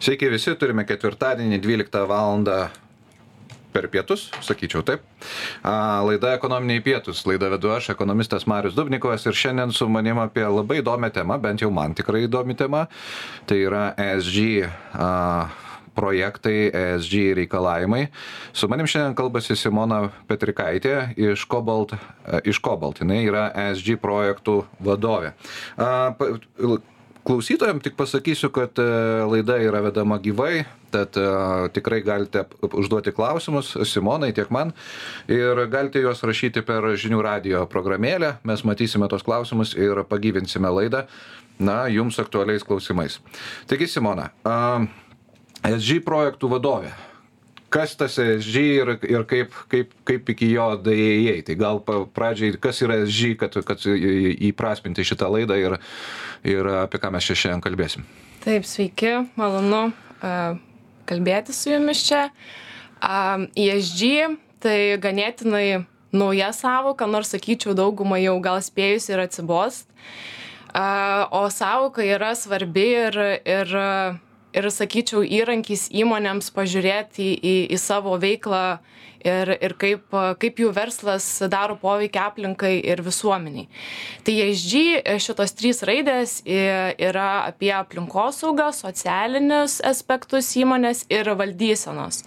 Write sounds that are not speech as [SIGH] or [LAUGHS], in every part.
Sveiki visi, turime ketvirtadienį 12 val. per pietus, sakyčiau taip. Laida ekonominiai pietus. Laida vedu aš, ekonomistas Marius Dubnikovas ir šiandien su manim apie labai įdomią temą, bent jau man tikrai įdomi tema. Tai yra ESG. Projektai, ESG reikalavimai. Su manim šiandien kalbasi Simona Petrikaitė iš Cobalt. Iš Cobalt. Jis yra ESG projektų vadovė. A, klausytojam tik pasakysiu kad e, laida yra vedama gyvai tad e, tikrai galite užduoti klausimus. Simonai tiek man. Ir galite juos rašyti per žinių radijo programėlę. Mes matysime tuos klausimus ir pagyvinsime laidą na jums aktualiais klausimais. Taigi simona esg projektų vadovė kas tas ESG ir, ir kaip, kaip, kaip iki jo daėjai. Tai gal pradžiai, kas yra ESG, kad, kad įprasminti šitą laidą ir, ir apie ką mes čia šiandien kalbėsim. Taip, sveiki, malonu uh, kalbėti su jumis čia. ESG tai ganėtinai nauja savoka, nors sakyčiau, daugumą jau gal spėjus ir atsibost. O savoka yra svarbi ir, ir ir sakyčiau įrankis įmonėms pažiūrėti į, į savo veiklą ir, ir kaip, kaip jų verslas daro poveikį aplinkai ir visuomeniai. Tai ESG šitos trys raidės yra apie aplinkosaugą, socialinius aspektus įmonės ir valdysenos.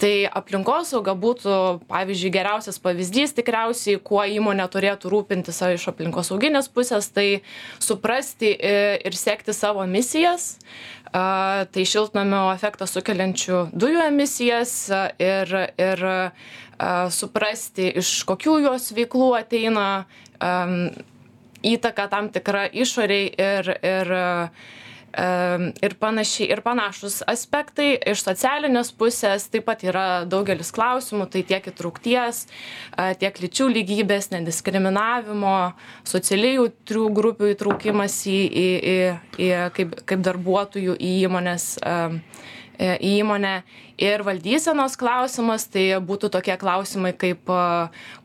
Tai aplinkosauga būtų, pavyzdžiui, geriausias pavyzdys tikriausiai, kuo įmonė turėtų rūpintis iš aplinkosauginės pusės, tai suprasti ir sekti savo misijas tai šiltnamio efektą sukeliančių dujų emisijas ir, ir suprasti, iš kokių jos veiklų ateina įtaka tam tikra išoriai ir, ir ir panašiai ir panašūs aspektai iš socialinės pusės. Taip pat yra daugelis klausimų tai tiek įtraukties tiek lyčių lygybės nediskriminavimo socialiai jautrių grupių įtraukimas į į į į kaip kaip darbuotojų į įmonės į įmonę. Ir valdysenos klausimas tai būtų tokie klausimai kaip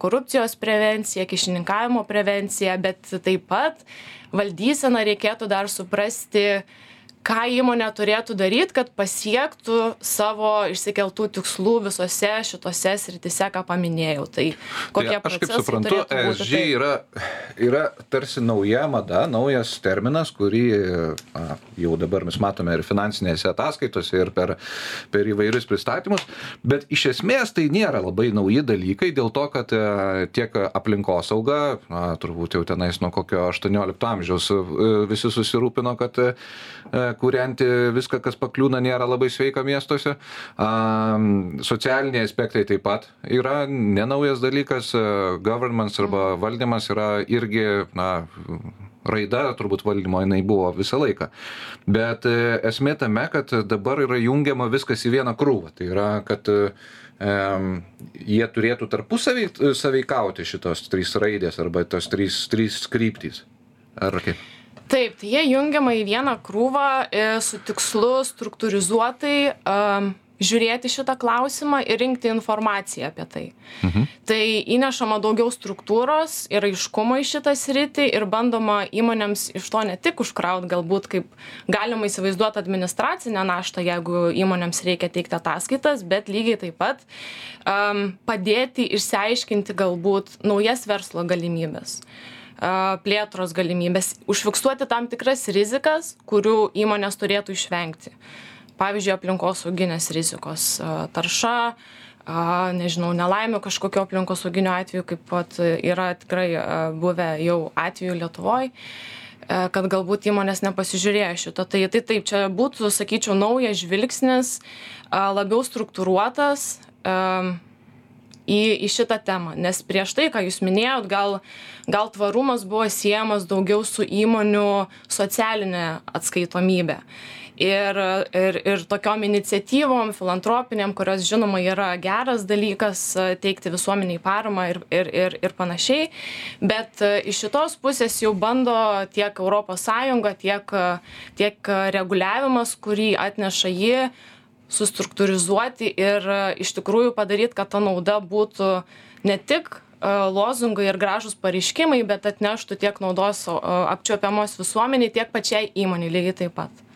korupcijos prevencija kyšininkavimo prevencija bet taip pat valdyseną reikėtų dar suprasti ką įmonė turėtų daryt kad pasiektų savo išsikeltų tikslų visose šitose srityse ką paminėjau. Tai kokie tai aš kaip suprantu esg tai... yra yra tarsi nauja mada naujas terminas kurį na, jau dabar mes matome ir finansinėse ataskaitose ir per per įvairius pristatymus bet iš esmės tai nėra labai nauji dalykai dėl to kad e, tiek aplinkosauga na turbūt jau tenais nuo kokio aštuoniolikto amžiaus e, visi susirūpino kad e, kūrenti viską, kas pakliūna, nėra labai sveika miestuose. Socialiniai aspektai taip pat yra nenaujas dalykas. Governments arba valdymas yra irgi, na, raida turbūt valdymo jinai buvo visą laiką. Bet e, esmė tame, kad dabar yra jungiama viskas į vieną krūvą. Tai yra, kad um, jie turėtų tarpusavį saveikauti šitos trys raidės arba tos trys, trys kryptys. Ar kaip? Taip tai jie jungiama į vieną krūvą e, su tikslu struktūrizuotai žiūrėti šitą klausimą ir rinkti informaciją apie tai. Mhm. Tai įnešama daugiau struktūros ir aiškumo į šitą sritį ir bandoma įmonėms iš to ne tik užkraut galbūt kaip galima įsivaizduoti administracinę naštą, jeigu įmonėms reikia teikti ataskaitas, bet lygiai taip pat um, padėti išsiaiškinti galbūt naujas verslo galimybės plėtros galimybės, užfiksuoti tam tikras rizikas, kurių įmonės turėtų išvengti. Pavyzdžiui, aplinkosauginės rizikos tarša, nežinau, nelaimė kažkokio aplinkosauginio atveju, kaip pat yra tikrai buvę jau atveju Lietuvoje kad galbūt įmonės nepasižiūrėjo šito. Tai, tai taip, čia būtų, sakyčiau, naujas žvilgsnis, labiau struktūruotas, į, į šitą temą. Nes prieš tai, ką jūs minėjot, gal, gal tvarumas buvo siejamas daugiau su įmonių socialinė atskaitomybė. Ir, ir, ir tokiom iniciatyvom, filantropinėm, kurios žinoma yra geras dalykas teikti visuomeniai paramą ir, ir, ir, ir panašiai. Bet iš šitos pusės jau bando tiek ES, tiek, tiek reguliavimas, kurį atneša ji, sustruktūrizuoti ir e, iš tikrųjų padaryt, kad ta nauda būtų ne tik e, lozungai ir gražūs pareiškimai, bet atneštų tiek naudos apčiopiamos visuomeniai, tiek pačiai įmoniai lygiai taip pat.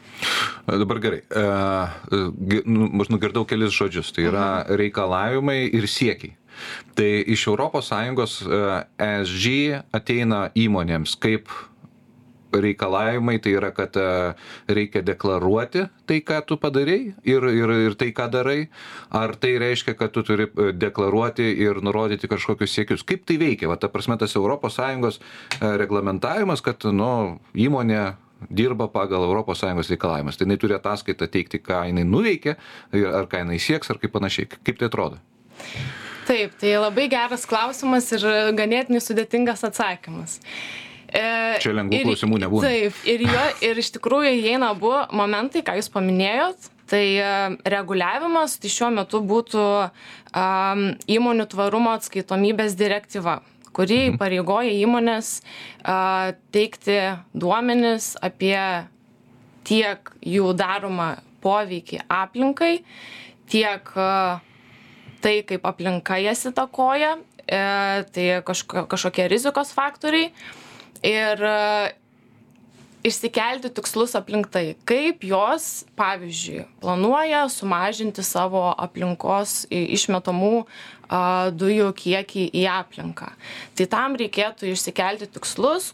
Dabar gerai. Nu, aš nugirdau kelis žodžius. Tai yra reikalavimai ir siekiai. Tai iš ES ESG ateina įmonėms kaip reikalavimai tai yra kad e, reikia deklaruoti tai ką tu padarei ir ir ir tai ką darai. Ar tai reiškia kad tu turi e, deklaruoti ir nurodyti kažkokius siekius? Kaip tai veikia? Va ta prasme tas sąjungos e, reglamentavimas kad nu įmonė dirba pagal sąjungos reikalavimus. Tai jinai turi ataskaitą teikti ką jinai nuveikė ar ką jinai sieks ar kaip panašiai. Kaip tai atrodo? Taip, tai labai geras klausimas ir ganėtinai sudėtingas atsakymas. E, Čia lengvų ir, klausimų nebūna. Taip, ir, jo, ir iš tikrųjų įeina abu momentai, ką jūs paminėjot. Tai e, reguliavimas, tai šiuo metu būtų um, įmonių tvarumo atskaitomybės direktyva kuri mhm. pareigoja įmonės uh, teikti duomenis apie tiek jų daromą poveikį aplinkai, tiek uh, tai, kaip aplinka jas įtakoja, e, tai kažko, kažkokie rizikos faktoriai. Uh, ir e, išsikelti tikslus aplink tai, kaip jos, pavyzdžiui, planuoja sumažinti savo aplinkos išmetamų dujų kiekį į aplinką. Tai tam reikėtų išsikelti tikslus,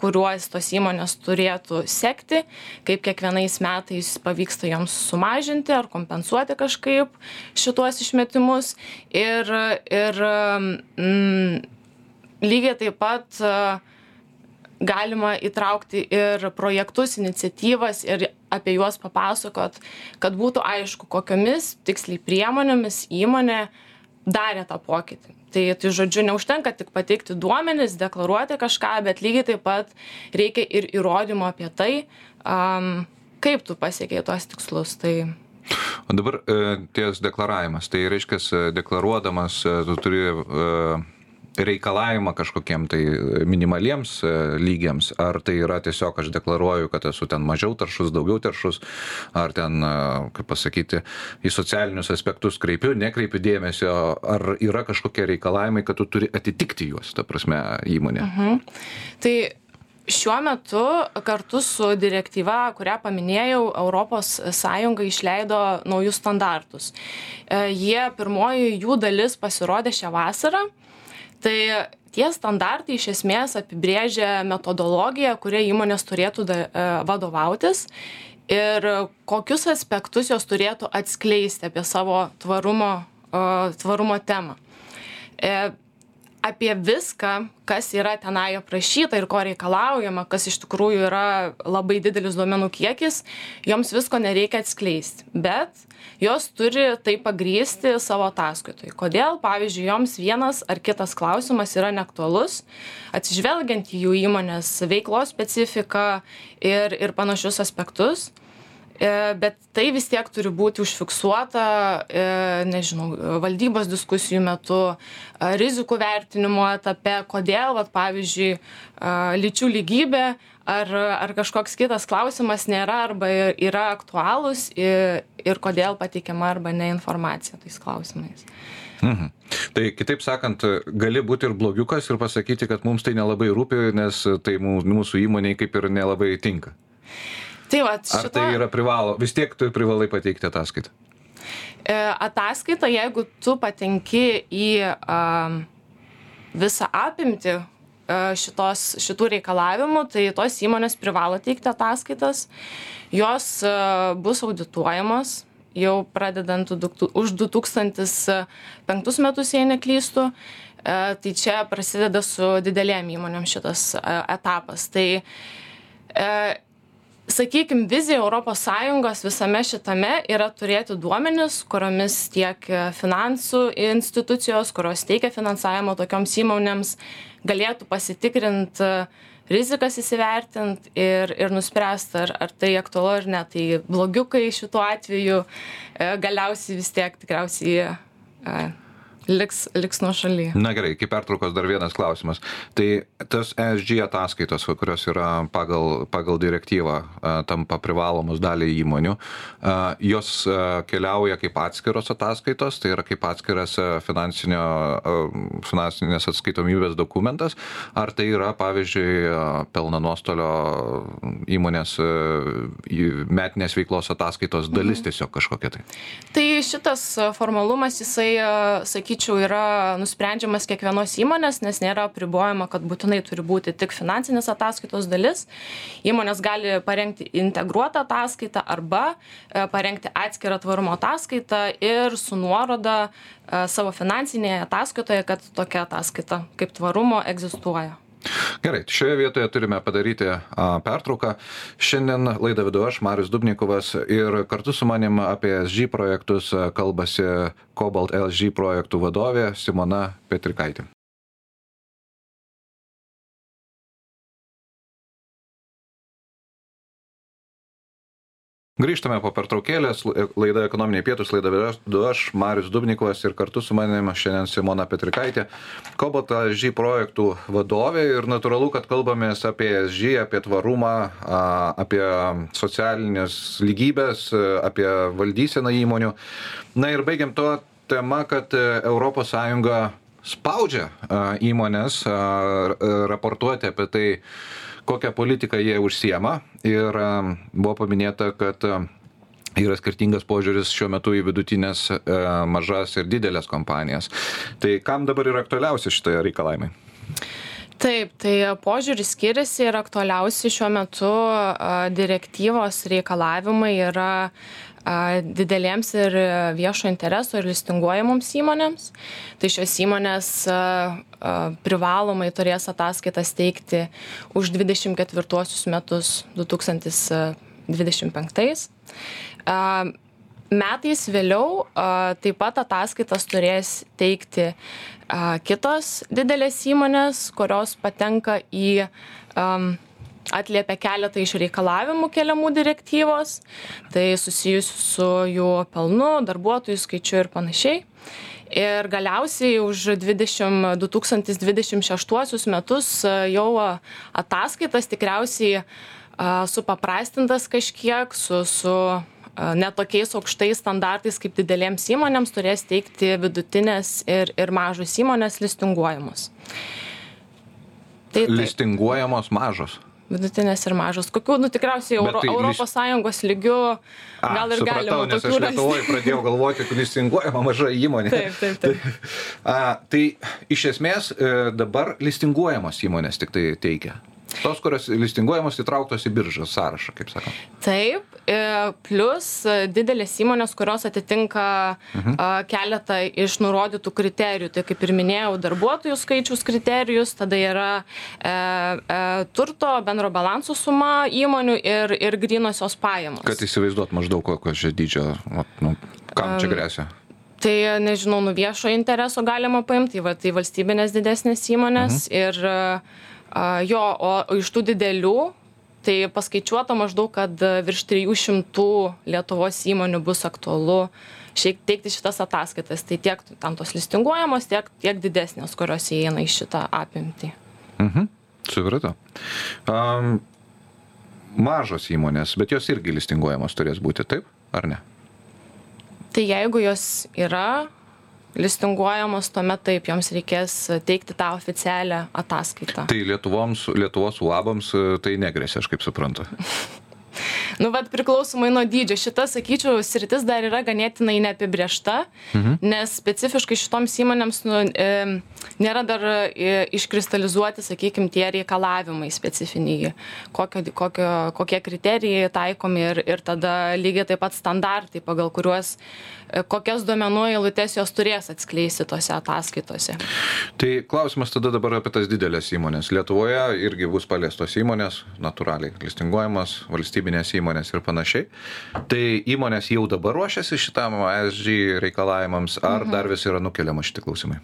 kuriuos tos įmonės turėtų sekti, kaip kiekvienais metais pavyksta joms sumažinti ar kompensuoti kažkaip šituos išmetimus. Ir, ir mm, lygiai taip pat uh, galima įtraukti ir projektus iniciatyvas ir apie juos papasakot kad būtų aišku kokiomis tiksliai priemonėmis įmonė darė tą pokytį. Tai tai žodžiu neužtenka tik pateikti duomenis deklaruoti kažką bet lygiai taip pat reikia ir įrodymų apie tai am kaip tu pasiekei tuos tikslus. Tai o dabar e, ties deklaravimas. Tai reiškias deklaruodamas e, tu turi e, reikalavimą kažkokiem tai minimaliems e, lygiams? Ar tai yra tiesiog aš deklaruoju kad esu ten mažiau taršus daugiau taršus? Ar ten e, kaip pasakyti į socialinius aspektus kreipiu nekreipiu dėmesio? Ar yra kažkokie reikalavimai kad tu turi atitikti juos ta prasme įmonė? Mhm. tai šiuo metu kartu su direktyva kurią paminėjau sąjunga išleido naujus standartus. E, jie pirmoji jų dalis pasirodė šią vasarą tai tie standartai iš esmės apibrėžia metodologiją kuria įmonės turėtų da, e, vadovautis ir kokius aspektus jos turėtų atskleisti apie savo tvarumo, tvarumo temą. Apie viską kas yra tenai aprašyta ir ko reikalaujama kas iš tikrųjų yra labai didelis duomenų kiekis joms visko nereikia atskleisti. Bet jos turi tai pagrįsti savo ataskaitoj. Kodėl pavyzdžiui joms vienas ar kitas klausimas yra neaktualus atsižvelgiant į jų įmonės veiklos specifiką ir ir panašius aspektus bet tai vis tiek turi būti užfiksuota, e, nežinau, valdybos diskusijų metu, e, rizikų vertinimo etape, kodėl, vat, pavyzdžiui, lyčių lygybė ar, ar kažkoks kitas klausimas nėra arba yra aktualūs ir, ir kodėl pateikiama arba ne informacija tais klausimais. Mhm. Tai kitaip sakant, gali būti ir blogiukas ir pasakyti, kad mums tai nelabai rūpi, nes tai mūsų įmoniai kaip ir nelabai tinka. Tai va, šita... Ar tai yra privalo, vis tiek tu privalai pateikti ataskaitą? E, ataskaita, jeigu tu patenki į um, visą apimti e, šitos, šitų reikalavimų, tai tos įmonės privalo teikti ataskaitas, jos uh, bus audituojamos jau pradedant už 2005 metus, jei neklystu. Tai čia prasideda su didelėm įmonėm šitas etapas. Tai sakykim vizija europos sąjungos visame šitame yra turėti duomenis kuriomis tiek finansų institucijos kurios teikia finansavimą tokioms įmonėms galėtų pasitikrint rizikas įsivertint ir ir nuspręst ar ar tai aktualu ar ne. Tai blogiukai šituo atveju e, galiausiai vis tiek tikriausiai e, liks, liks nuo šaly. Na gerai, iki pertraukos dar vienas klausimas. Tai tas ESG ataskaitos, kurios yra pagal, pagal direktyvą, tampa privalomos daliai įmonių, jos keliauja kaip atskiros ataskaitos, tai yra kaip atskiras finansinės atskaitomybės dokumentas, ar tai yra, pavyzdžiui, pelno nuostolio įmonės metinės veiklos ataskaitos dalis mhm. tiesiog kažkokia tai? Tai šitas formalumas, jisai, sakykime, sakyčiau yra nusprendžiamas kiekvienos įmonės nes nėra apribojama kad būtinai turi būti tik finansinės ataskaitos dalis. Įmonės gali parengti integruotą ataskaitą arba e, parengti atskirą tvarumo ataskaitą ir su nuoroda e, savo finansinėje ataskaitoje kad tokia ataskaita kaip tvarumo egzistuoja Gerai, šioje vietoje turime padaryti a, pertrauką. Šiandien laidą vedu aš, Marius Dubnikovas, ir kartu su manim apie SG projektus kalbasi Cobalt LG projektų vadovė Simona Petrikaitė. Grįžtame po pertraukėlės, laida ekonominiai pietus, laida vedu aš, Marius Dubnikovas ir kartu su manimi šiandien Simona Petrikaitė, Kobota SG projektų vadovė ir natūralu, kad kalbamės apie SG, apie tvarumą, apie socialinės lygybės, apie valdyseną įmonių. Na ir baigiam to tema, kad ES spaudžia įmonės raportuoti apie tai, kokią politiką jie užsiema ir buvo paminėta, kad yra skirtingas požiūris šiuo metu į vidutinės, mažas ir didelės kompanijas. Tai kam dabar yra aktualiausi šitoje reikalavimai? Taip, tai požiūris skiriasi ir aktualiausi šiuo metu direktyvos reikalavimai yra didelėms ir viešo intereso ir listinguojamoms įmonėms. Tai šios įmonės privalomai turės ataskaitas teikti už 24 metus 2025. Metais vėliau taip pat ataskaitas turės teikti kitos didelės įmonės, kurios patenka į um, atliepia keletą iš reikalavimų keliamų direktyvos, tai susijusių su jų pelnu, darbuotojų skaičiu ir panašiai. Ir galiausiai už 20, 2026 metus jau ataskaitas tikriausiai supaprastintas kažkiek su, su netokiais aukštais standartais kaip didelėms įmonėms turės teikti vidutinės ir, ir mažos įmonės listinguojamos. Tai, listinguojamos mažos vidutinės ir mažos. Kokių, nu tikriausiai Euro, tai, Europos Sąjungos lygių A, gal ir supratau, galima. Nes aš Lietuvoje pradėjau galvoti, kad listinguojama [LAUGHS] maža įmonė. Taip, taip, taip. tai, [LAUGHS] a, tai iš esmės e, dabar listinguojamos įmonės tik tai teikia. Tos, kurios listinguojamos įtrauktos į biržos sąrašą, kaip sakoma. Taip, e, plus didelės įmonės, kurios atitinka mhm. keletą iš nurodytų kriterijų. Tai kaip ir minėjau, darbuotojų skaičius kriterijus, tada yra e, e, turto, bendro balansų suma įmonių ir, ir grinosios pajamos. Kad įsivaizduot maždaug kokio čia dydžio, nu, kam čia grėsia. Tai nežinau, nu viešo intereso galima paimti, tai, va, tai valstybinės didesnės įmonės mhm. ir uh, Jo, o iš tų didelių, tai paskaičiuota maždaug, kad virš 300 Lietuvos įmonių bus aktualu šiaip teikti šitas ataskaitas. Tai tiek tam tos listinguojamos, tiek, tiek didesnės, kurios įeina į šitą apimtį. Mhm. Supratau. Um, mažos įmonės, bet jos irgi listinguojamos turės būti, taip ar ne? Tai jeigu jos yra listinguojamos tuomet taip joms reikės teikti tą oficialią ataskaitą tai lietuvoms lietuvos uabams e, tai negresia aš kaip suprantu [LAUGHS] Nu, bet priklausomai nuo dydžio. Šita, sakyčiau, sritis dar yra ganėtinai neapibriešta, mhm. nes specifiškai šitoms įmonėms nu, e, nėra dar e, iškristalizuoti, sakykime, tie reikalavimai specifiniai, kokio, kokio, kokie kriterijai taikomi ir, ir tada lygiai taip pat standartai, pagal kuriuos kokias duomenų eilutes jos turės atskleisti tose ataskaitose. Tai klausimas tada dabar apie tas didelės įmonės. Lietuvoje irgi bus paliestos įmonės, natūraliai listinguojamas, valstybinės įmonės ir panašiai. Tai įmonės jau dabar ruošiasi šitam ESG reikalavimams, ar mhm. dar vis yra nukeliama šitie klausimai?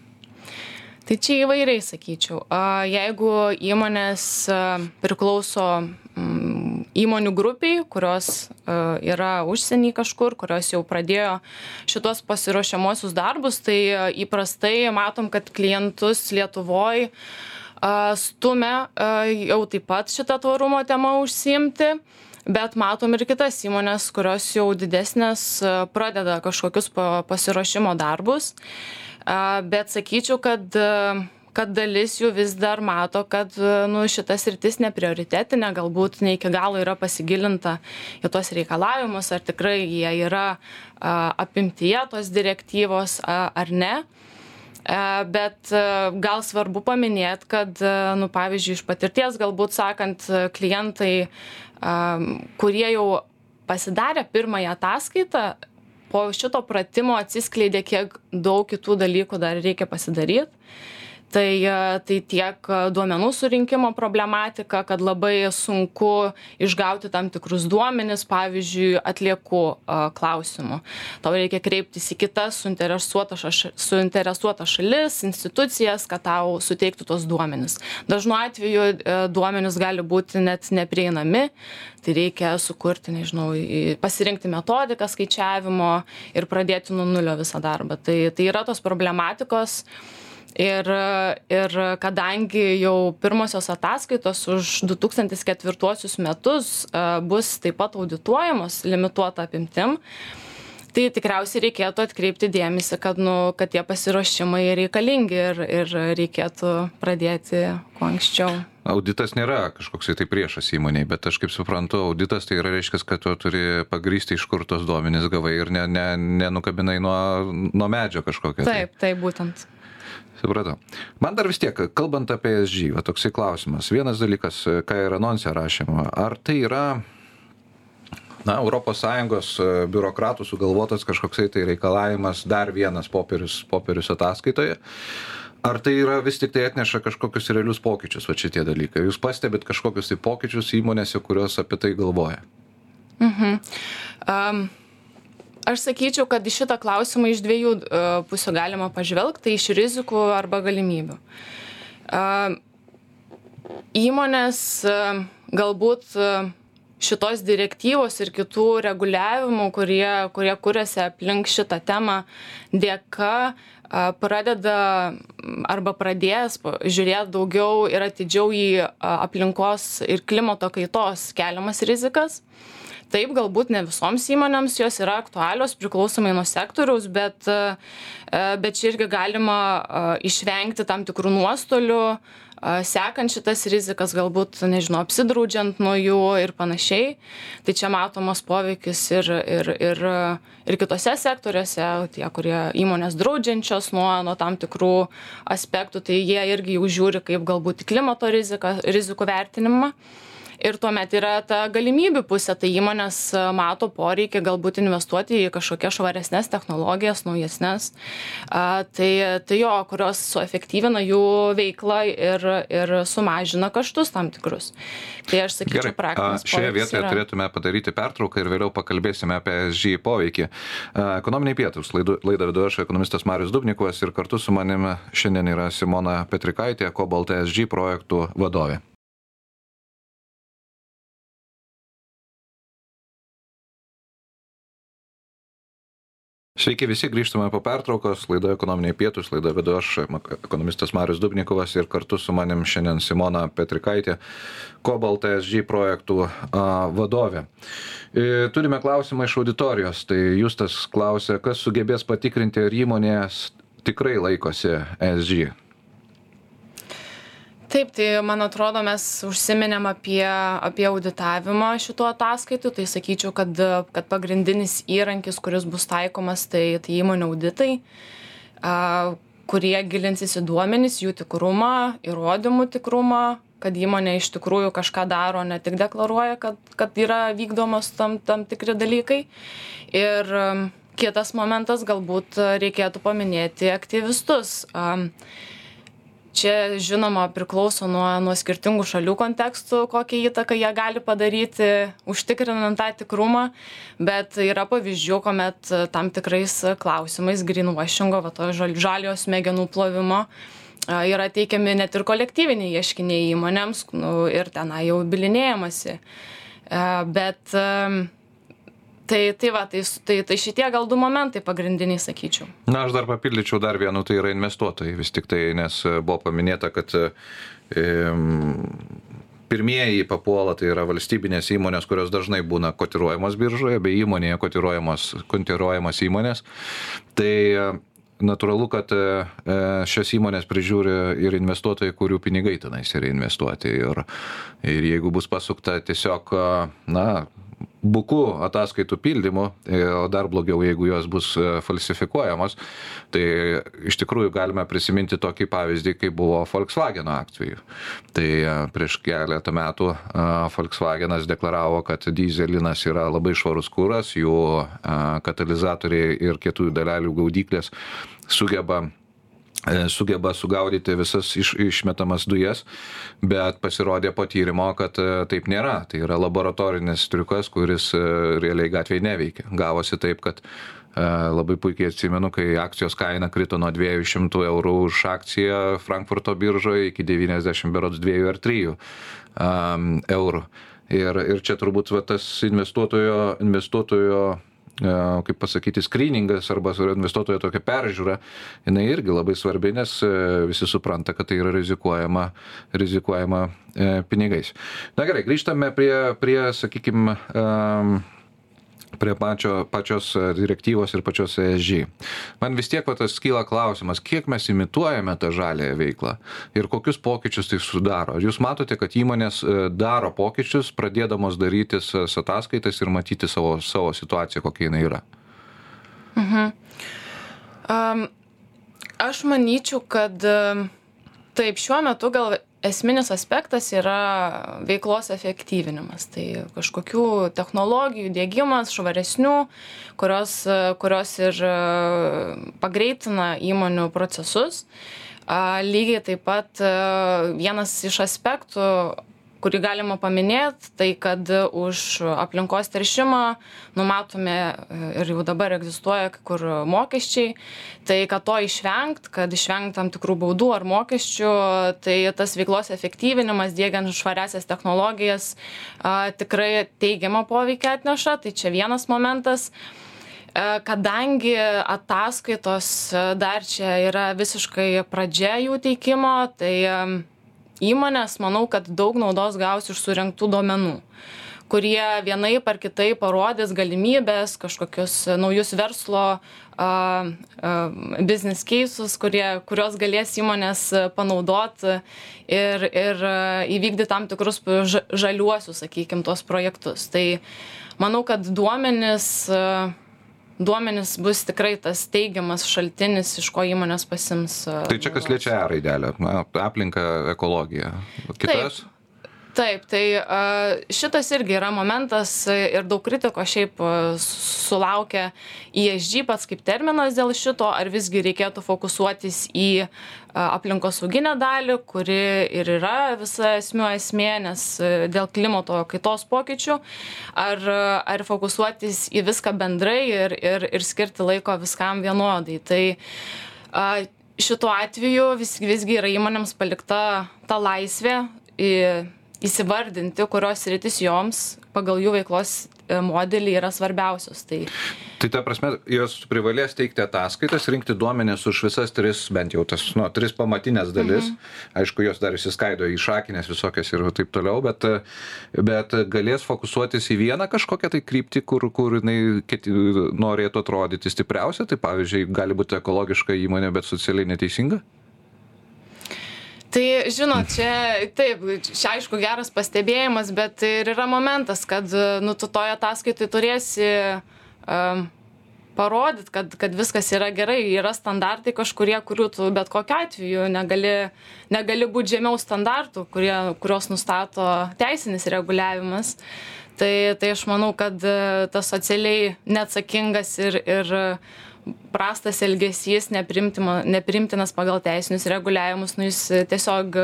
Tai čia įvairiai sakyčiau. Jeigu įmonės priklauso įmonių grupiai, kurios uh, yra užsienį kažkur, kurios jau pradėjo šitos pasiruošiamosius darbus, tai uh, įprastai matom, kad klientus Lietuvoje stumia uh, jau taip pat šitą tvarumo temą užsiimti. Bet matom ir kitas įmonės, kurios jau didesnės pradeda kažkokius pasiruošimo darbus. Bet sakyčiau, kad kad dalis jų vis dar mato, kad nu, šita sritis neprioritetinė, galbūt ne iki galo yra pasigilinta į tuos reikalavimus, ar tikrai jie yra a, apimtyje tos direktyvos ar ne. A, bet a, gal svarbu paminėti, kad, nu, pavyzdžiui, iš patirties galbūt sakant, klientai, kurie jau pasidarė pirmąją ataskaitą, po šito pratimo atsiskleidė, kiek daug kitų dalykų dar reikia pasidaryti tai tai tiek duomenų surinkimo problematika kad labai sunku išgauti tam tikrus duomenis pavyzdžiui atliekų klausimu tau reikia kreiptis į kitas suinteresuotas šaš suinteresuotas šalis institucijas kad tau suteiktų tuos duomenis. Dažnu atveju e, duomenys gali būti net neprieinami. Tai reikia sukurti nežinau pasirinkti metodiką skaičiavimo ir pradėti nuo nulio visą darbą. Tai tai yra tos problematikos ir ir kadangi jau pirmosios ataskaitos už du tūkstantis ketvirtuosius metus bus taip pat audituojamos limituota apimtim tai tikriausiai reikėtų atkreipti dėmesį kad nu kad tie pasiruošimai reikalingi ir ir reikėtų pradėti kuo anksčiau auditas nėra kažkoksai tai priešas įmonei bet aš kaip suprantu auditas tai yra reiškias kad tu turi pagrįsti iš kur tuos duomenis gavai ir ne ne nenukabinai nuo nuo medžio kažkokio tai. taip taip būtent supratau. Man dar vis tiek kalbant apie esg va toksai klausimas. Vienas dalykas ką ir anonse rašėm ar tai yra na europos sąjungos e, biurokratų sugalvotas kažkoksai tai reikalavimas dar vienas popierius popierius ataskaitoje? Ar tai yra vis tiktai atneša kažkokius realius pokyčius vat šitie dalykai? Jūs pastebit kažkokius tai pokyčius įmonėse kurios apie tai galvoja? Mhm. Um aš sakyčiau kad į šitą klausimą iš dviejų e, pusių galima pažvelgt tai iš rizikų arba galimybių. Įmonės e, galbūt e, šitos direktyvos ir kitų reguliavimų kurie kurie kuriasi aplink šitą temą dėka pradeda arba pradės žiūrėt daugiau ir atidžiau į aplinkos ir klimato kaitos keliamas rizikas taip galbūt ne visoms įmonėms jos yra aktualios priklausomai nuo sektoriaus bet e, bet čia irgi galima išvengti tam tikrų nuostolių sekant šitas rizikas galbūt nežinau apsidraudžiant nuo jų ir panašiai. Tai čia matomas poveikis ir ir ir ir kituose sektoriuose tie kurie įmonės draudžiančios nuo nuo tam tikrų aspektų tai jie irgi jau žiūri kaip galbūt klimato riziką rizikų vertinimą ir tuomet yra ta galimybių pusė tai įmonės e, mato poreikį galbūt investuoti į kažkokias švaresnes technologijas naujesnes tai tai jo kurios suefektyvina jų veiklą ir ir sumažina kaštus tam tikrus. Tai aš sakyčiau praktinis šioje vietoje yra. turėtume padaryti pertrauką ir vėliau pakalbėsime apie esg poveikį. Ekonominiai pietūs. Laidą vedu aš ekonomistas marius dubnikovas ir kartu su manim šiandien yra simona petrikaitė cobalt esg projektų vadovė Sveiki visi, grįžtame po pertraukos, laida ekonominiai pietus, laida vedu aš, ekonomistas Marius Dubnikovas ir kartu su manim šiandien Simona Petrikaitė, Cobalt SG projektų vadovė. E, turime klausimą iš auditorijos, tai Justas klausė, kas sugebės patikrinti, ar įmonės tikrai laikosi SG taip tai man atrodo mes užsiminėm apie apie auditavimą šitų ataskaitų. Tai sakyčiau kad kad pagrindinis įrankis kuris bus taikomas tai tai įmonių auditai a kurie gilinsis į duomenis jų tikrumą įrodymų tikrumą kad įmonė iš tikrųjų kažką daro ne tik deklaruoja kad kad yra vykdomos tam tam tikri dalykai. Ir kitas momentas galbūt reikėtų paminėti aktyvistus. A čia žinoma priklauso nuo nuo skirtingų šalių kontekstų kokią įtaką jie gali padaryti užtikrinant tą tikrumą bet yra pavyzdžių kuomet tam tikrais klausimais grynvašingo va to žal žaliojo smegenų plovimo yra teikiami net ir kolektyviniai ieškiniai įmonėms nu ir tenai jau bylinėjamasi. Bet Tai, tai va, tai, tai, tai šitie gal du momentai pagrindiniai, sakyčiau. Na, aš dar papildyčiau dar vienu, tai yra investuotojai vis tik tai, nes buvo paminėta, kad e, pirmieji papuola tai yra valstybinės įmonės, kurios dažnai būna kotiruojamos biržoje, bei įmonėje kotiruojamos, kotiruojamos įmonės. Tai e, natūralu, kad e, e, šias įmonės prižiūri ir investuotojai, kurių pinigai tenais yra investuoti. Ir, ir jeigu bus pasukta tiesiog, na, buku ataskaitų pildymu, e, o dar blogiau, jeigu jos bus e, falsifikuojamos, tai iš tikrųjų galime prisiminti tokį pavyzdį, kaip buvo Volkswagen atveju. Tai e, prieš keletą metų Volkswagenas deklaravo, kad dizelinas yra labai švarus kūras, jų katalizatoriai ir kietųjų dalelių gaudyklės sugeba sugeba sugaudyti visas iš, išmetamas dujas, bet pasirodė po tyrimo, kad e, taip nėra. Tai yra laboratorinis triukas, kuris e, realiai gatvėje neveikia. Gavosi taip, kad labai puikiai atsimenu, kai akcijos kaina krito nuo 200 eurų už akciją Frankfurto biržoje iki 90 berods 2 ar 3 um, eurų. Ir, ir čia turbūt va, tas investuotojo, investuotojo E, kaip pasakyti, skryningas arba investuotojo tokia peržiūra, jinai irgi labai svarbi, nes visi supranta, kad tai yra rizikuojama, rizikuojama e, pinigais. Na gerai, grįžtame prie, prie sakykime, prie pačio, pačios e, direktyvos ir pačios ESG. Man vis tiek tas kyla klausimas, kiek mes imituojame tą žalėją veiklą ir kokius pokyčius tai sudaro. Ar jūs matote, kad įmonės e, daro pokyčius, pradėdamos darytis ataskaitas ir matyti savo, savo situaciją, kokia jinai yra? Mhm. Um, aš manyčiau, kad taip, šiuo metu gal esminis aspektas yra veiklos efektyvinimas. Tai kažkokių technologijų diegimas švaresnių kurios kurios ir pagreitina įmonių procesus. Lygiai taip pat vienas iš aspektų kurį galima paminėt tai kad už aplinkos teršimą numatomi ir jau dabar egzistuoja kai kur mokesčiai tai kad to išvengt kad išvengt tam tikrų baudų ar mokesčių tai tas veiklos efektyvinimas diegiant švariąsias technologijas a tikrai teigiamą poveikį atneša tai čia vienas momentas. Kadangi ataskaitos dar čia yra visiškai pradžia jų teikimo tai įmonės manau kad daug naudos gaus iš surinktų duomenų kurie vienaip ar kitaip parodys galimybes kažkokius naujus verslo a, a, business keisus, kurie, kurios galės įmonės panaudot ir, ir įvykdyti tam tikrus žaliuosius, sakykime, tuos projektus. Tai manau, kad duomenis a, duomenys bus tikrai tas teigiamas šaltinis, iš ko įmonės pasims. Tai čia kas liečia E raidelę, aplinką, ekologiją. Kitas? Taip. Taip, tai šitas irgi yra momentas ir daug kritiko šiaip sulaukia ESG pats kaip terminas dėl šito, ar visgi reikėtų fokusuotis į aplinkosauginę dalį, kuri ir yra visa esmių esmė, nes dėl klimato kaitos pokyčių, ar, ar fokusuotis į viską bendrai ir, ir, ir skirti laiko viskam vienodai. Tai šituo atveju vis, visgi yra įmonėms palikta ta laisvė įsivardinti, kurios rytis joms pagal jų veiklos e, modelį yra svarbiausios. Tai, tai ta prasme, jos privalės teikti ataskaitas, rinkti duomenės už visas tris, bent jau tas, nu, tris pamatinės dalis. Mhm. Aišku, jos dar įsiskaido į šakinės visokias ir taip toliau, bet, bet galės fokusuotis į vieną kažkokią tai kryptį, kur, kur jinai keti, norėtų atrodyti stipriausia. Tai pavyzdžiui, gali būti ekologiška įmonė, bet socialiai neteisinga tai žinot čia taip čia aišku geras pastebėjimas bet ir yra momentas kad nu tu toj ataskaitoj turėsi am parodyt kad kad viskas yra gerai. Yra standartai kažkurie kurių tu bet kokiu atveju negali negali būt žemiau standartų kurie kuriuos nustato teisinis reguliavimas. Tai tai aš manau kad tas socialiai neatsakingas ir ir prastas elgesys nepriimtinas pagal teisinius reguliavimus nu jis tiesiog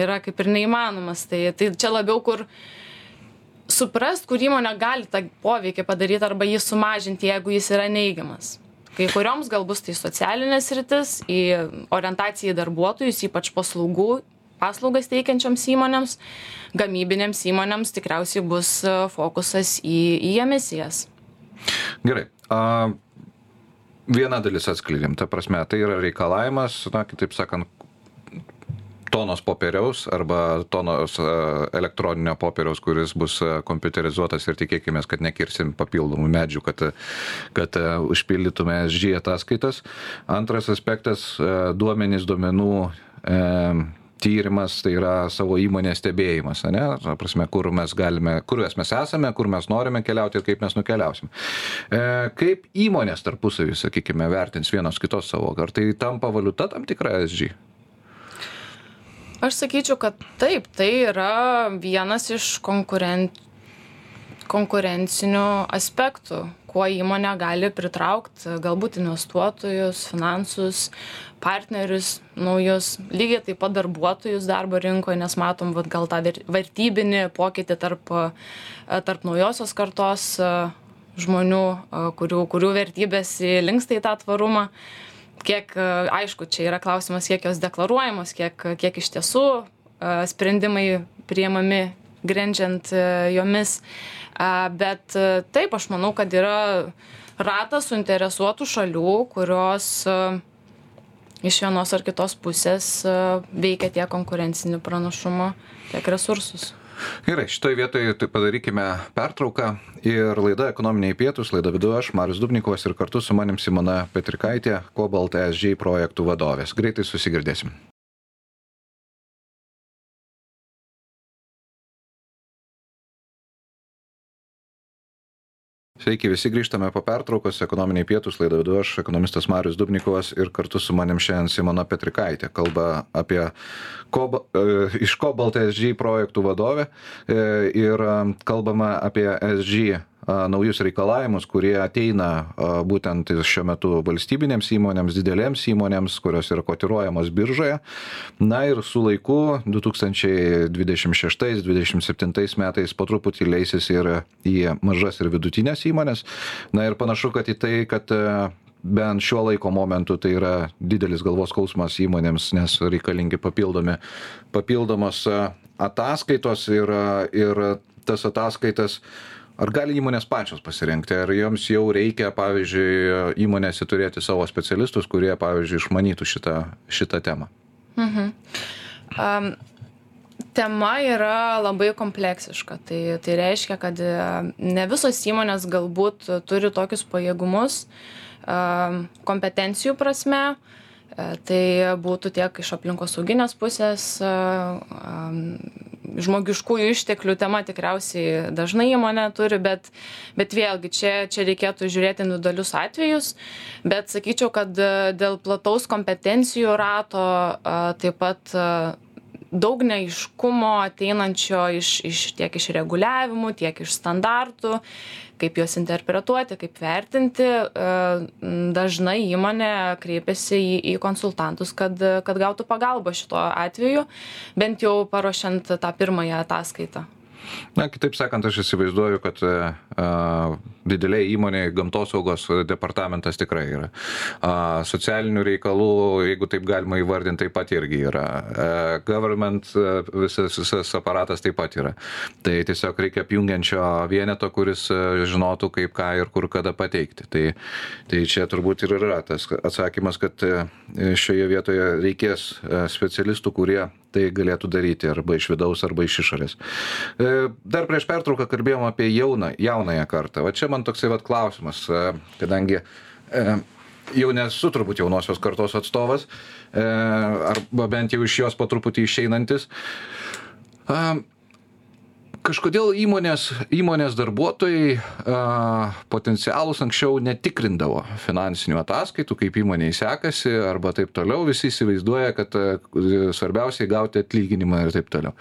yra kaip ir neįmanomas tai tai čia labiau kur suprast kur įmonė gali tą poveikį padaryt arba jį sumažinti jeigu jis yra neigiamas kai kurioms gal bus tai socialinė sritis į orientaciją į darbuotojus ypač paslaugų paslaugas teikiančioms įmonėms, gamybinėms įmonėms tikriausiai bus fokusas į, į emisijas. Gerai. A, viena dalis atskleidėm, ta prasme, tai yra reikalavimas, na, kitaip sakant, tonos popieriaus arba tonos elektroninio popieriaus, kuris bus kompiuterizuotas ir tikėkime, kad nekirsim papildomų medžių, kad, kad užpildytume SG ataskaitas. Antras aspektas - duomenys duomenų. E, tyrimas tai yra savo įmonės stebėjimas, ne? Ta prasme, kur mes galime, kur mes esame, kur mes norime keliauti ir kaip mes nukeliausim. E, kaip įmonės tarpusavį, sakykime, vertins vienos kitos savo, ar tai tampa valiuta tam tikra SG? Aš sakyčiau, kad taip, tai yra vienas iš konkurent, konkurencinių aspektų, kuo įmonė gali pritraukti galbūt investuotojus, finansus, partnerius naujus, lygiai taip pat darbuotojus darbo rinkoje, nes matom vat, gal tą vertybinį pokytį tarp, tarp naujosios kartos žmonių, kurių, kurių vertybės linksta į tą tvarumą. Kiek, aišku, čia yra klausimas, kiek jos deklaruojamos, kiek, kiek iš tiesų sprendimai priemami grindžiant jomis. Bet taip, aš manau, kad yra ratas suinteresuotų šalių, kurios iš vienos ar kitos pusės veikia tiek konkurencinį pranašumą, tiek resursus. Gerai, šitoje vietoje tai padarykime pertrauką ir laida ekonominiai pietus, laida vidu aš, Marius Dubnikovas ir kartu su manim Simona Petrikaitė, Cobalt SG projektų vadovės. Greitai susigirdėsim. Sveiki, visi grįžtame po pertraukos, ekonominiai pietus, laidą vedu aš, ekonomistas Marius Dubnikovas ir kartu su manim šiandien Simona Petrikaitė kalba apie Koba, e, iš Cobalt SG projektų vadovę e, ir e, kalbama apie SG naujus reikalavimus, kurie ateina būtent šiuo metu valstybinėms įmonėms, didelėms įmonėms, kurios yra kotiruojamos biržoje. Na ir su laiku 2026-2027 metais po truputį leisis ir į mažas ir vidutinės įmonės. Na ir panašu, kad į tai, kad bent šiuo laiko momentu tai yra didelis galvos skausmas įmonėms, nes reikalingi papildomi, papildomos ataskaitos ir, ir tas ataskaitas ar gali įmonės pačios pasirinkti ar joms jau reikia pavyzdžiui įmonėse turėti savo specialistus kurie pavyzdžiui išmanytų šitą šitą temą? Mhm. um, tema yra labai kompleksiška. Tai tai reiškia kad e, ne visos įmonės galbūt turi tokius pajėgumus um, kompetencijų prasme. e, tai būtų tiek iš aplinkosauginės pusės um, žmogiškųjų išteklių tema tikriausiai dažnai įmonė turi, bet, bet vėlgi čia, čia reikėtų žiūrėti individualius atvejus, bet sakyčiau, kad e, dėl plataus kompetencijų rato taip pat daug neaiškumo ateinančio iš, iš, tiek iš reguliavimų, tiek iš standartų, kaip juos interpretuoti, kaip vertinti. Dažnai įmonė kreipiasi į, į konsultantus, kad, kad gautų pagalbą šituo atveju, bent jau paruošiant tą pirmąją ataskaitą. Na, kitaip sakant, aš įsivaizduoju, kad a, didelė įmonė gamtosaugos departamentas tikrai yra. A, socialinių reikalų, jeigu taip galima įvardinti, taip pat irgi yra. A, government visas, visas aparatas taip pat yra. Tai tiesiog reikia apjungiančio vieneto, kuris žinotų, kaip ką ir kur kada pateikti. Tai, tai čia turbūt ir yra tas atsakymas, kad šioje vietoje reikės specialistų, kurie tai galėtų daryti arba iš vidaus, arba iš išorės. E, dar prieš pertrauką kalbėjom apie jauną, jaunąją kartą. Va čia man toksai va klausimas, e, kadangi e, jau nesu turbūt jaunosios kartos atstovas, arba bent jau iš jos po truputį išeinantis kažkodėl įmonės įmonės darbuotojai a, potencialūs anksčiau netikrindavo finansinių ataskaitų, kaip įmoniai sekasi arba taip toliau, visi įsivaizduoja, kad a, svarbiausiai gauti atlyginimą ir taip toliau.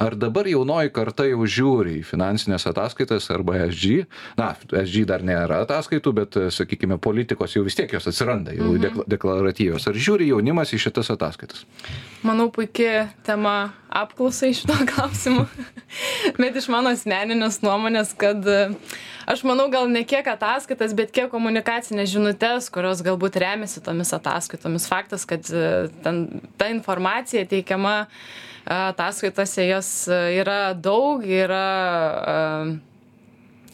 Ar dabar jaunoji karta jau žiūri į finansinės ataskaitas arba SG, na, SG dar nėra ataskaitų, bet, sakykime, politikos jau vis tiek jos atsiranda, jau mhm. deklaratyvios. Ar žiūri jaunimas į šitas ataskaitas? Manau, puikia tema apklausai šito klausimu. [LAUGHS] bet iš mano asmeninės nuomonės, kad e, aš manau gal ne kiek ataskaitas, bet kiek komunikacinės žinutės, kurios galbūt remiasi tomis ataskaitomis. Faktas, kad e, ten, ta informacija teikiama ataskaitose jos yra daug, yra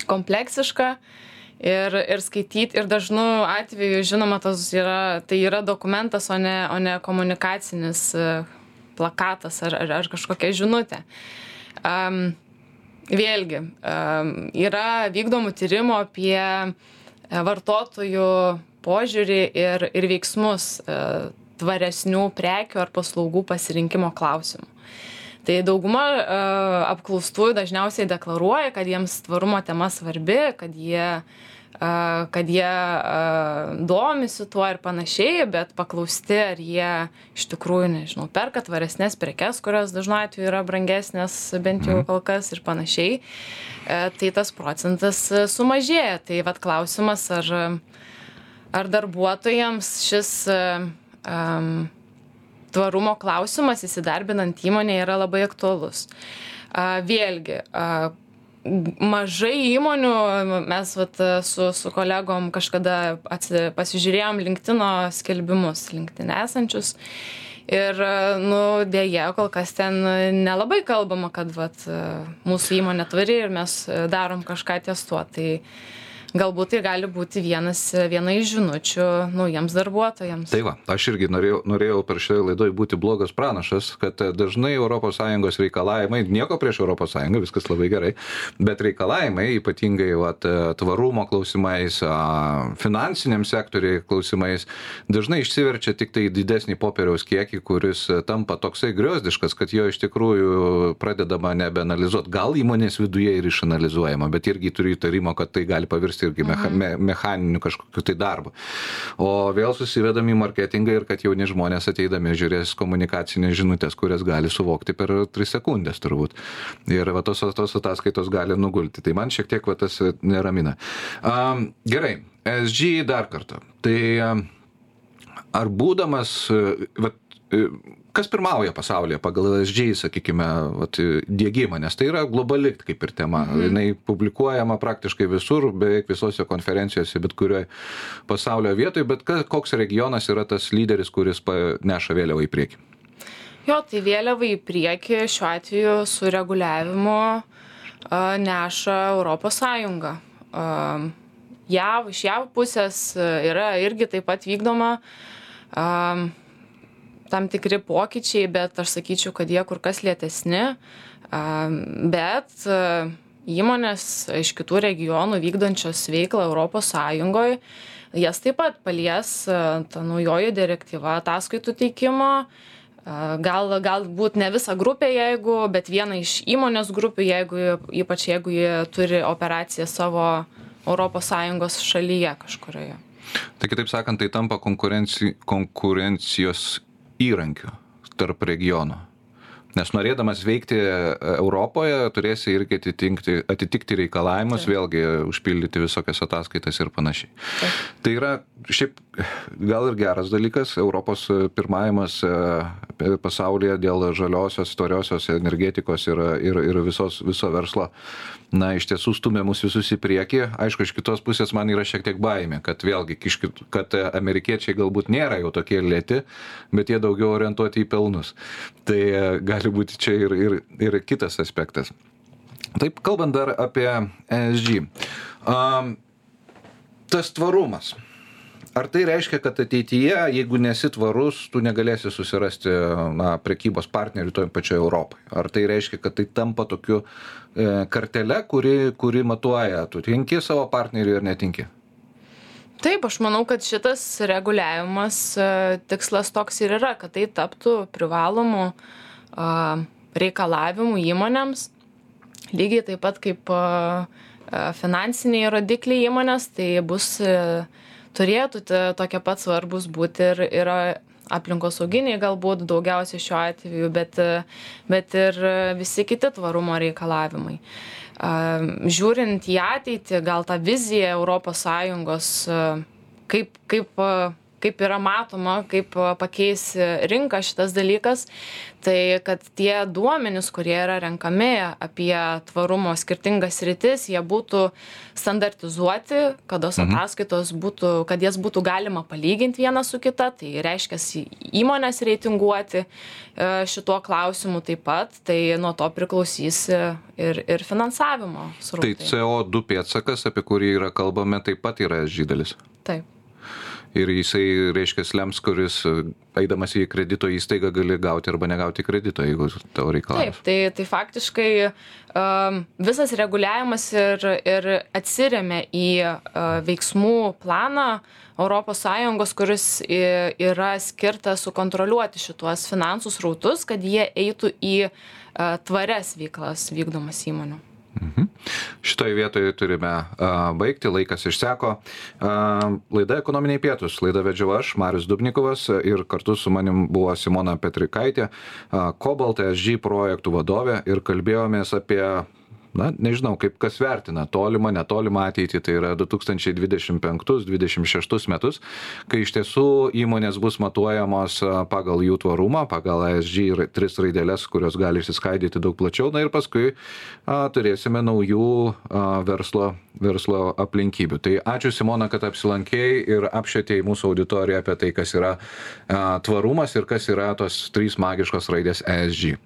kompleksiška ir, ir skaityti, ir dažnu atveju, žinoma, yra, tai yra dokumentas, o ne, o ne komunikacinis plakatas ar, ar, ar kažkokia žinutė. Um, vėlgi, yra vykdomų tyrimų apie vartotojų požiūrį ir, ir veiksmus uh, tvaresnių prekių ar paslaugų pasirinkimo klausimų. Tai dauguma uh, apklaustųjų dažniausiai deklaruoja, kad jiems tvarumo tema svarbi, kad jie kad jie domisi tuo ir panašiai, bet paklausti, ar jie iš tikrųjų, nežinau, perka tvaresnės prekes, kurios dažnu atveju yra brangesnės, bent jau mhm. kol kas ir panašiai, tai tas procentas sumažėja. Tai vad klausimas, ar, ar darbuotojams šis um, tvarumo klausimas įsidarbinant įmonėje yra labai aktuolus. Vėlgi, mažai įmonių mes vat su su kolegom kažkada atsi pasižiūrėjom linktino skelbimus linkdine esančius. Ir nu deja kol kas ten nelabai kalbama kad vat mūsų įmonė tvari ir mes darom kažką ties tuo. Tai galbūt tai gali būti vienas viena iš žinučių naujiems darbuotojams. Tai va aš irgi norėjau norėjau per šioje laidoje būti blogas pranašas kad dažnai europos sąjungos reikalavimai nieko prieš sąjungą viskas labai gerai bet reikalavimai ypatingai vat tvarumo klausimais finansiniam sektoriui klausimais dažnai išsiverčia tiktai į didesnį popieriaus kiekį kuris tampa toksai griozdiškas kad jo iš tikrųjų pradedama nebeanalizuot. Gal įmonės viduje ir išanalizuojama bet irgi turiu įtarimą kad tai gali pavirsti irgi mecha, me, mechaniniu kažkokiu tai darbu. O vėl susivedam į marketingą ir kad jauni žmonės ateidami žiūrės komunikacinės žinutės, kurias gali suvokti per 3 sekundės turbūt. Ir va, tos, tos ataskaitos gali nugulti. Tai man šiek tiek va, tas neramina. Um, gerai, SG dar kartą. Tai um, ar būdamas, va, kas pirmauja pasaulyje pagal ESG, sakykime, vat, dėgymą, nes tai yra globali kaip ir tema. Mhm. Jis publikuojama praktiškai visur, beveik visose konferencijose, bet kurioje pasaulio vietoje, bet kas, koks regionas yra tas lyderis, kuris neša vėliavą į priekį. Jo, tai vėliavą į priekį šiuo atveju su reguliavimu neša Europos Sąjunga. JAV, iš JAV pusės yra irgi taip pat vykdoma tam tikri pokyčiai, bet aš sakyčiau, kad jie kur kas lėtesni. Bet įmonės iš kitų regionų vykdančios veiklą Sąjungoje, jas taip pat palies ta naujoji direktyva ataskaitų teikimo. Gal, galbūt ne visą grupę, jeigu, bet vieną iš įmonės grupių, jeigu, ypač jeigu jie turi operaciją savo ES šalyje kažkurioje. Tai kitaip sakant, tai tampa konkurenci, konkurencijos įrankiu tarp regionų. Nes norėdamas veikti e, Europoje, turėsi irgi atitikti, atitikti reikalavimus, Taip. vėlgi užpildyti visokias ataskaitas ir panašiai. Taip. Tai yra šiaip gal ir geras dalykas, Europos pirmavimas e, pasaulyje dėl žaliosios, tvariosios energetikos ir, ir, ir visos, viso verslo na iš tiesų stumia mus visus į priekį. Aišku iš kitos pusės man yra šiek tiek baimė kad vėlgi kiškit kad amerikiečiai galbūt nėra jau tokie lėti bet jie daugiau orientuoti į pelnus. Tai e, gali būti čia ir ir ir kitas aspektas. Taip kalbant dar apie esg um, tas tvarumas ar tai reiškia kad ateityje jeigu nesi tvarus tu negalėsi susirasti na prekybos partnerių toj pačioj europoj ar tai reiškia kad tai tampa tokiu e, kartele kuri kuri matuoja tu tinki savo partneriui ar netinki? Taip, aš manau, kad šitas reguliavimas e, tikslas toks ir yra, kad tai taptų privalomų reikalavimų įmonėms, lygiai taip pat kaip finansiniai rodikliai įmonės, tai bus turėtų tokie pat svarbūs būti ir, ir aplinkosauginiai galbūt daugiausiai šiuo atveju, bet, bet ir visi kiti tvarumo reikalavimai. Žiūrint į ateitį, gal tą viziją ES, kaip, kaip kaip yra matoma, kaip pakeis rinką šitas dalykas, tai kad tie duomenys, kurie yra renkami apie tvarumo skirtingas rytis, jie būtų standartizuoti, kad tos mhm. ataskaitos būtų, kad jas būtų galima palyginti vieną su kita, tai reiškia įmonės reitinguoti e, šituo klausimu taip pat, tai nuo to priklausys ir, ir finansavimo. Srautai. Tai CO2 pėtsakas, apie kurį yra kalbame, taip pat yra žydelis. Taip ir jisai reiškias lems kuris eidamas į kredito įstaigą gali gauti arba negauti kredito jeigu tavo reikalavimas taip tai tai faktiškai um, visas reguliavimas ir ir atsiremia į uh, veiksmų planą sąjungos kuris yra skirtas sukontroliuoti šituos finansų srautus kad jie eitų į uh, tvarias veiklas vykdomas įmonių Mhm. Šitoje vietoje turime a, baigti, laikas išseko. A, laida ekonominiai pietus. Laida vedžiau aš, Marius Dubnikovas ir kartu su manim buvo Simona Petrikaitė, Cobalt SG projektų vadovė ir kalbėjomės apie na nežinau kaip kas vertina tolimą netolimą ateitį tai yra du tūkstančiai dvidešim penktus dvidešim šeštus metus kai iš tiesų įmonės bus matuojamos pagal jų tvarumą pagal esg ir tris raideles kurios gali išsiskaidyti daug plačiau. Na ir paskui a, turėsime naujų a, verslo verslo aplinkybių. Tai ačiū simona kad apsilankei ir apšvietei mūsų auditoriją apie tai kas yra a, tvarumas ir kas yra tos trys magiškos raidės esg